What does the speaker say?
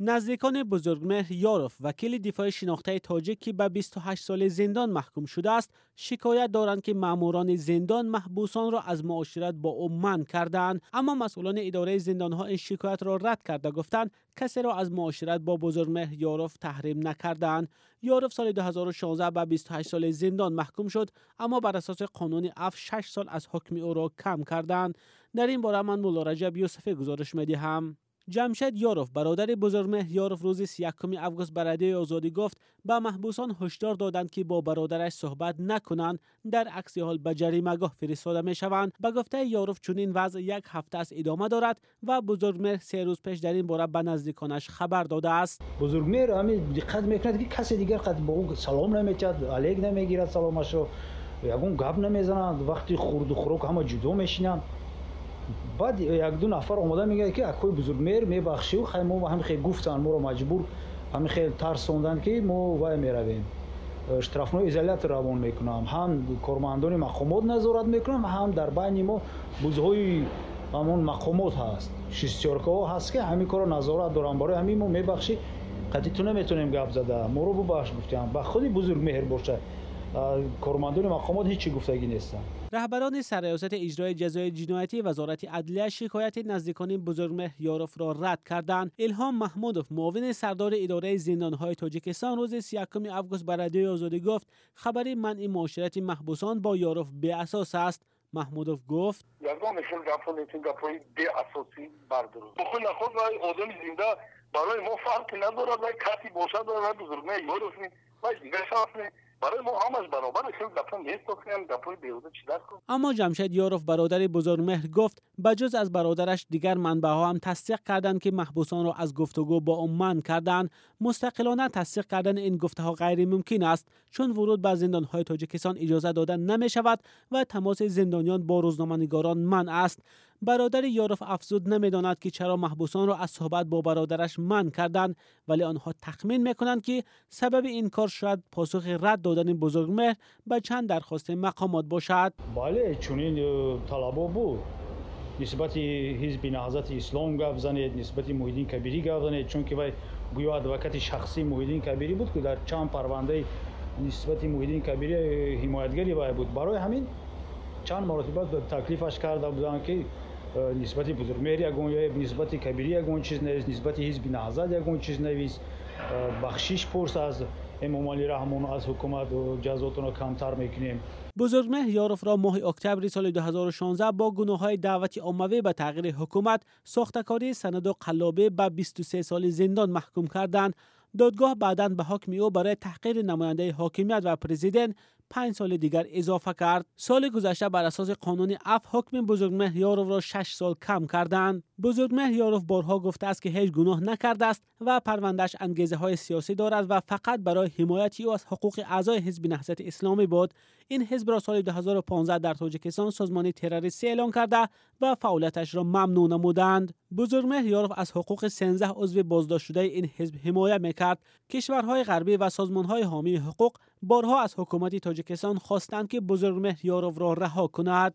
نزدیکان بزرگمهر یاروف وکیل دفاع شناخته تاجیک که به 28 سال زندان محکوم شده است شکایت دارند که ماموران زندان محبوسان را از معاشرت با او من کردند اما مسئولان اداره زندان ها این شکایت را رد کرده گفتند کسی را از معاشرت با بزرگمهر یاروف تحریم نکردند یاروف سال 2016 به 28 سال زندان محکوم شد اما بر اساس قانون اف 6 سال از حکم او را کم کردند در این باره من مولا رجب یوسفی گزارش می‌دهم. جمشید یاروف برادر بزرگمهر یاروف روز 31 اوگوست بر آزادی گفت به محبوسان هشدار دادند که با برادرش صحبت نکنند در عکس حال به جریمهگاه فرستاده می شوند. به گفته یاروف چنین وضع یک هفته است ادامه دارد و بزرگمهر سه روز پیش در این باره به نزدیکانش خبر داده است. بزرگمهر همین دقت می‌کند که کسی دیگر قد به او سلام نمی‌کرد علیک نمی‌گیرد سلامش رو یگون گپ نمی‌زنند وقتی خورد و خوراک همه جدا میشینند. Баъд якду нафар омода мегӯяд ки акои бузургмер мебахшиву хай мо ҳами хел гуфтанд моро маҷбур ҳами хел тарсонданд ки мо вай меравем. Штрафнои изолятор равон мекунам ҳам кормандони мақомот назорат мекунам ҳам дар байни мо бузҳои ҳамон мақомот ҳаст. Шестёркаҳо ҳаст ки ҳамин корро назорат дорам барои ҳамин мо мебахшӣ. Қати ту наметонем гап зада? Моро бубахш гуфтем ба худи бузургмеҳр бошад کارمندان مقامات هیچی گفتگی نیستن. رهبران سرایاست اجرای جزای جنایتی وزارت عدلیه شکایت نزدیکان بزرگمهر یاروف را رد کردند. الهام محمودوف معاون سردار اداره زندانهای تاجیکستان روز 31 اوگوست بر رادیو آزادی گفت خبری منع معاشرت محبوسان با یاروف به اساس است. محمودوف گفت یگان مثل گپون این گپای به اساسی بردارد بخون نخود آدم زنده برای ما فرق ندارد و کسی باشد و بزرگمهر یاروف و دیگه شخص اما جمشید یاروف برادر بزرگمهر گفت بجز از برادرش دیگر منبع ها هم تصدیق کردند که محبوسان را از گفتگو با من کردند. مستقلانه تصدیق کردن این گفته ها غیر ممکن است چون ورود به زندان های تاجیکستان اجازه داده نمی شود و تماس زندانیان با روزنامه‌نگاران من است. برادر یاروف افزود نمی‌داند که چرا محبوسان را از صحبت با برادرش من کردند ولی آنها تخمین می‌کنند که سبب این کار شاید پاسخ رد دادن بزرگمهر به چند درخواست مقامات باشد. بله چون این طلبا بود. نسبت حزب نهضت اسلام گفت زنید نسبت محیدین کبیری گفت زنید چون که وای گویا ادوکت شخصی محیدین کبیری بود که در چند پرونده نسبت محیدین کبیری حمایتگری وای بود. برای همین چند مرتبه تکلیفش کرده بودند که نسبتی بزرگمهری اگون یا نسبتی کبیری اگون چیز نویس نسبتی حزب نهزاد اگون چیز نویس بخشش پرس از امامالی رحمان از حکومت و جزاتون رو کمتر می‌کنیم بزرگمه یارف را ماه اکتبر سال 2016 با گناه های دعوت عاموی به تغییر حکومت ساختکاری سند و قلابه به 23 سال زندان محکوم کردند دادگاه بعدا به حکمی او برای تحقیر نماینده حاکمیت و پرزیدنت پنج سال دیگر اضافه کرد. سال گذشته بر اساس قانون اف حکم بزرگمهر یاروف را شش سال کم کردند. بزرگمهر یاروف بارها گفته است که هیچ گناه نکرده است و پروندهش انگیزه های سیاسی دارد و فقط برای حمایت او از حقوق اعضای حزب نهضت اسلامی بود این حزب را سال 2015 در تاجیکستان سازمانی تروریستی اعلان کرده و فعالیتش را ممنوع نمودند. بزرگمهر یاروف از حقوق 13 عضو بازداشت شده این حزب حمایت می‌کرد. کشورهای غربی و سازمانهای حامی حقوق بارها از حکومت تاجیکستان خواستند که بزرگمهر یاروف را رها کند.